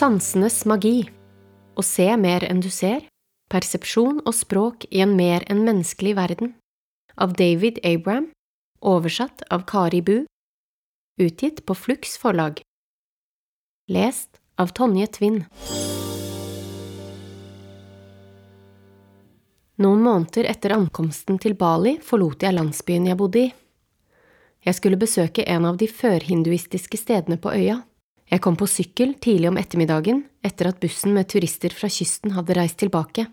Sansenes magi. Å se mer enn du ser Persepsjon og språk i en mer enn menneskelig verden. Av David Abram Oversatt av Kari Bu. Utgitt på Flux forlag. Lest av Tonje Tvinn Noen måneder etter ankomsten til Bali forlot jeg landsbyen jeg bodde i. Jeg skulle besøke en av de førhinduistiske stedene på øya. Jeg kom på sykkel tidlig om ettermiddagen etter at bussen med turister fra kysten hadde reist tilbake.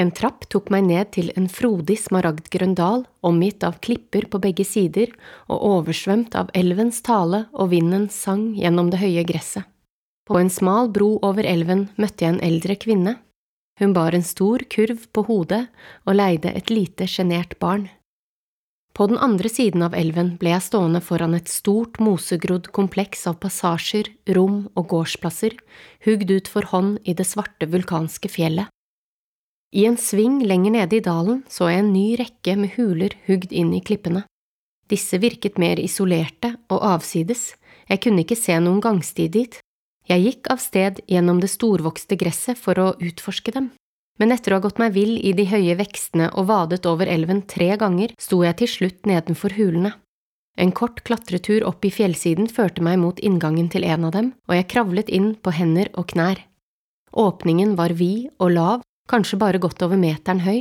En trapp tok meg ned til en frodig smaragdgrønn dal omgitt av klipper på begge sider og oversvømt av elvens tale og vindens sang gjennom det høye gresset. På en smal bro over elven møtte jeg en eldre kvinne. Hun bar en stor kurv på hodet og leide et lite sjenert barn. På den andre siden av elven ble jeg stående foran et stort mosegrodd kompleks av passasjer, rom og gårdsplasser, hugd ut for hånd i det svarte vulkanske fjellet. I en sving lenger nede i dalen så jeg en ny rekke med huler hugd inn i klippene. Disse virket mer isolerte og avsides, jeg kunne ikke se noen gangsti dit. Jeg gikk av sted gjennom det storvokste gresset for å utforske dem men etter å ha gått meg vill i de høye vekstene og vadet over elven tre ganger, sto jeg til slutt nedenfor hulene. En kort klatretur opp i fjellsiden førte meg mot inngangen til en av dem, og jeg kravlet inn på hender og knær. Åpningen var vid og lav, kanskje bare godt over meteren høy.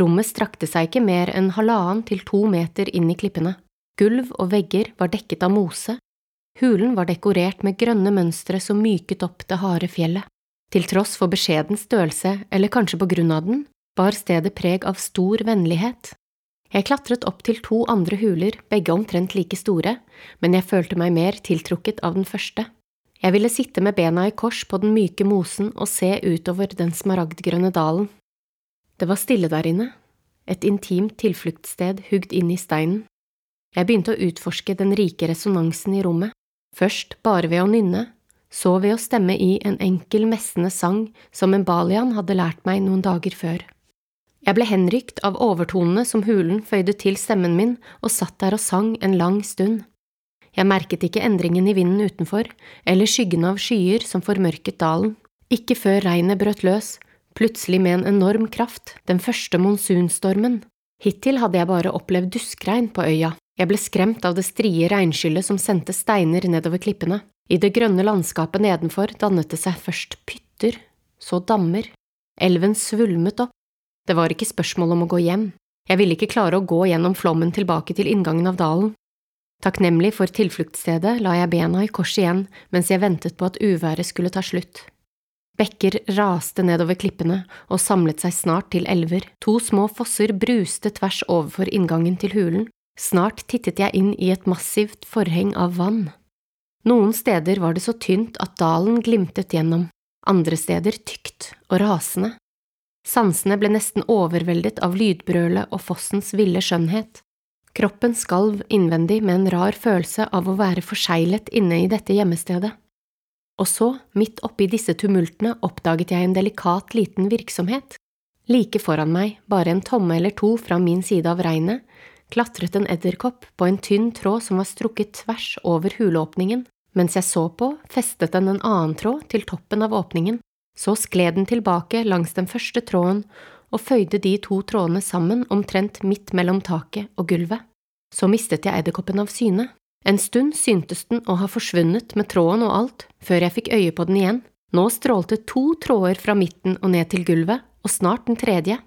Rommet strakte seg ikke mer enn halvannen til to meter inn i klippene. Gulv og vegger var dekket av mose. Hulen var dekorert med grønne mønstre som myket opp det harde fjellet. Til tross for beskjeden størrelse, eller kanskje på grunn av den, bar stedet preg av stor vennlighet. Jeg klatret opp til to andre huler, begge omtrent like store, men jeg følte meg mer tiltrukket av den første. Jeg ville sitte med bena i kors på den myke mosen og se utover den smaragdgrønne dalen. Det var stille der inne, et intimt tilfluktssted hugd inn i steinen. Jeg begynte å utforske den rike resonansen i rommet, først bare ved å nynne, så ved å stemme i en enkel, messende sang som en balian hadde lært meg noen dager før. Jeg ble henrykt av overtonene som hulen føyde til stemmen min, og satt der og sang en lang stund. Jeg merket ikke endringen i vinden utenfor, eller skyggen av skyer som formørket dalen. Ikke før regnet brøt løs, plutselig med en enorm kraft, den første monsunstormen. Hittil hadde jeg bare opplevd duskregn på øya. Jeg ble skremt av det strie regnskyllet som sendte steiner nedover klippene. I det grønne landskapet nedenfor dannet det seg først pytter, så dammer. Elven svulmet opp. Det var ikke spørsmål om å gå hjem. Jeg ville ikke klare å gå gjennom flommen tilbake til inngangen av dalen. Takknemlig for tilfluktsstedet la jeg bena i kors igjen mens jeg ventet på at uværet skulle ta slutt. Bekker raste nedover klippene og samlet seg snart til elver, to små fosser bruste tvers overfor inngangen til hulen, snart tittet jeg inn i et massivt forheng av vann. Noen steder var det så tynt at dalen glimtet gjennom, andre steder tykt og rasende. Sansene ble nesten overveldet av lydbrølet og fossens ville skjønnhet. Kroppen skalv innvendig med en rar følelse av å være forseglet inne i dette gjemmestedet. Og så, midt oppi disse tumultene, oppdaget jeg en delikat liten virksomhet. Like foran meg, bare en tomme eller to fra min side av regnet, klatret en edderkopp på en tynn tråd som var strukket tvers over huleåpningen. Mens jeg så på, festet den en annen tråd til toppen av åpningen, så skled den tilbake langs den første tråden og føyde de to trådene sammen omtrent midt mellom taket og gulvet. Så mistet jeg edderkoppen av syne. En stund syntes den å ha forsvunnet med tråden og alt, før jeg fikk øye på den igjen. Nå strålte to tråder fra midten og ned til gulvet, og snart den tredje.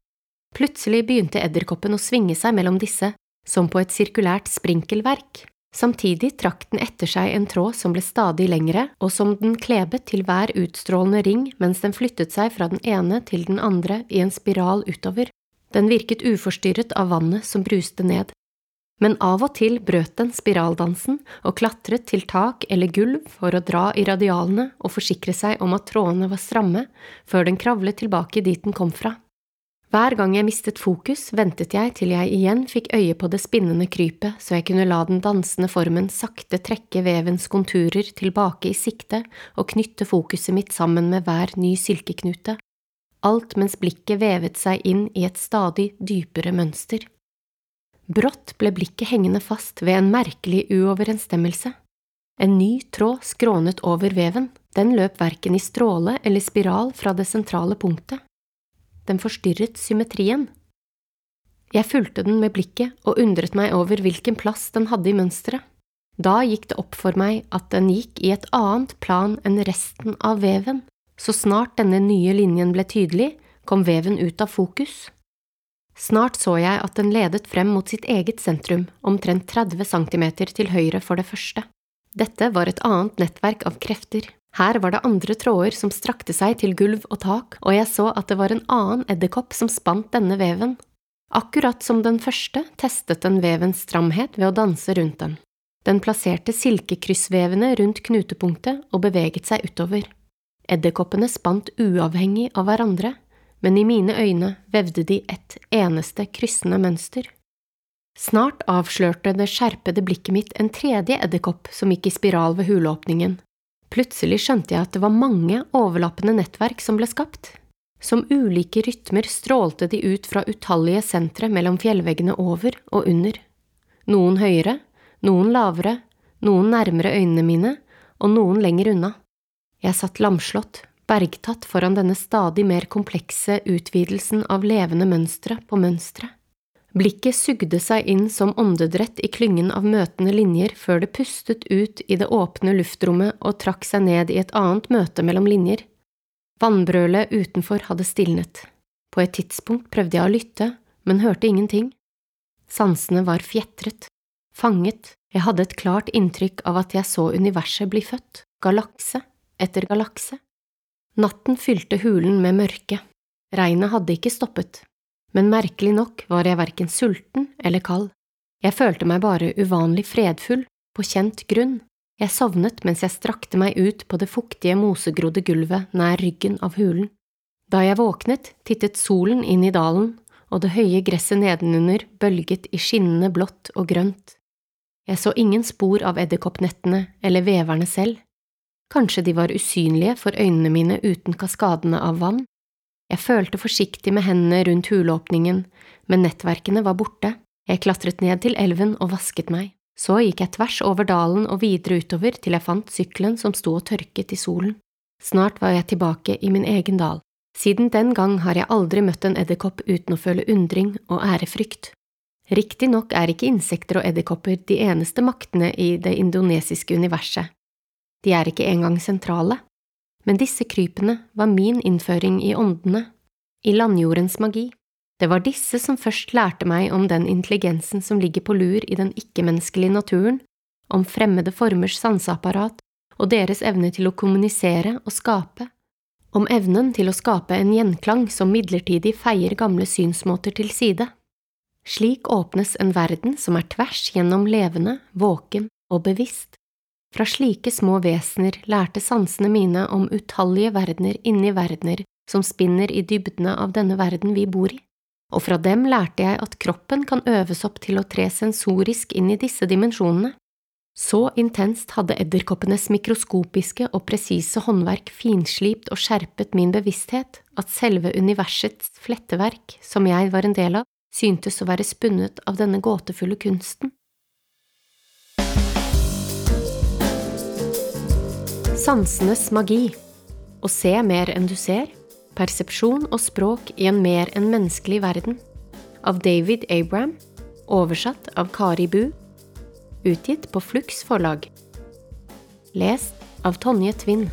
Plutselig begynte edderkoppen å svinge seg mellom disse, som på et sirkulært sprinkelverk. Samtidig trakk den etter seg en tråd som ble stadig lengre, og som den klebet til hver utstrålende ring mens den flyttet seg fra den ene til den andre i en spiral utover. Den virket uforstyrret av vannet som bruste ned. Men av og til brøt den spiraldansen og klatret til tak eller gulv for å dra i radialene og forsikre seg om at trådene var stramme, før den kravlet tilbake dit den kom fra. Hver gang jeg mistet fokus, ventet jeg til jeg igjen fikk øye på det spinnende krypet, så jeg kunne la den dansende formen sakte trekke vevens konturer tilbake i sikte og knytte fokuset mitt sammen med hver ny silkeknute, alt mens blikket vevet seg inn i et stadig dypere mønster. Brått ble blikket hengende fast ved en merkelig uoverensstemmelse. En ny tråd skrånet over veven, den løp verken i stråle eller spiral fra det sentrale punktet. Den forstyrret symmetrien. Jeg fulgte den med blikket og undret meg over hvilken plass den hadde i mønsteret. Da gikk det opp for meg at den gikk i et annet plan enn resten av veven. Så snart denne nye linjen ble tydelig, kom veven ut av fokus. Snart så jeg at den ledet frem mot sitt eget sentrum, omtrent 30 cm til høyre for det første. Dette var et annet nettverk av krefter. Her var det andre tråder som strakte seg til gulv og tak, og jeg så at det var en annen edderkopp som spant denne veven. Akkurat som den første testet den vevens stramhet ved å danse rundt den. Den plasserte silkekryssvevene rundt knutepunktet og beveget seg utover. Edderkoppene spant uavhengig av hverandre, men i mine øyne vevde de et eneste kryssende mønster. Snart avslørte det skjerpede blikket mitt en tredje edderkopp som gikk i spiral ved huleåpningen. Plutselig skjønte jeg at det var mange overlappende nettverk som ble skapt. Som ulike rytmer strålte de ut fra utallige sentre mellom fjellveggene over og under. Noen høyere, noen lavere, noen nærmere øynene mine og noen lenger unna. Jeg satt lamslått, bergtatt foran denne stadig mer komplekse utvidelsen av levende mønstre på mønstre. Blikket sugde seg inn som åndedrett i klyngen av møtende linjer før det pustet ut i det åpne luftrommet og trakk seg ned i et annet møte mellom linjer. Vannbrølet utenfor hadde stilnet. På et tidspunkt prøvde jeg å lytte, men hørte ingenting. Sansene var fjetret, fanget, jeg hadde et klart inntrykk av at jeg så universet bli født, galakse etter galakse. Natten fylte hulen med mørke. Regnet hadde ikke stoppet, men merkelig nok var jeg verken sulten eller kald. Jeg følte meg bare uvanlig fredfull, på kjent grunn. Jeg sovnet mens jeg strakte meg ut på det fuktige, mosegrodde gulvet nær ryggen av hulen. Da jeg våknet, tittet solen inn i dalen, og det høye gresset nedenunder bølget i skinnende blått og grønt. Jeg så ingen spor av edderkoppnettene eller veverne selv. Kanskje de var usynlige for øynene mine uten kaskadene av vann? Jeg følte forsiktig med hendene rundt huleåpningen, men nettverkene var borte. Jeg klatret ned til elven og vasket meg. Så gikk jeg tvers over dalen og videre utover til jeg fant sykkelen som sto og tørket i solen. Snart var jeg tilbake i min egen dal. Siden den gang har jeg aldri møtt en edderkopp uten å føle undring og ærefrykt. Riktignok er ikke insekter og edderkopper de eneste maktene i det indonesiske universet, de er ikke engang sentrale. Men disse krypene var min innføring i åndene, i landjordens magi. Det var disse som først lærte meg om den intelligensen som ligger på lur i den ikke-menneskelige naturen, om fremmede formers sanseapparat og deres evne til å kommunisere og skape, om evnen til å skape en gjenklang som midlertidig feier gamle synsmåter til side. Slik åpnes en verden som er tvers gjennom levende, våken og bevisst. Fra slike små vesener lærte sansene mine om utallige verdener inni verdener som spinner i dybdene av denne verden vi bor i, og fra dem lærte jeg at kroppen kan øves opp til å tre sensorisk inn i disse dimensjonene. Så intenst hadde edderkoppenes mikroskopiske og presise håndverk finslipt og skjerpet min bevissthet at selve universets fletteverk, som jeg var en del av, syntes å være spunnet av denne gåtefulle kunsten. Sansenes magi. Å se mer enn du ser Persepsjon og språk i en mer enn menneskelig verden. Av David Abram Oversatt av Kari Bu. Utgitt på Flux forlag. Lest av Tonje Tvinn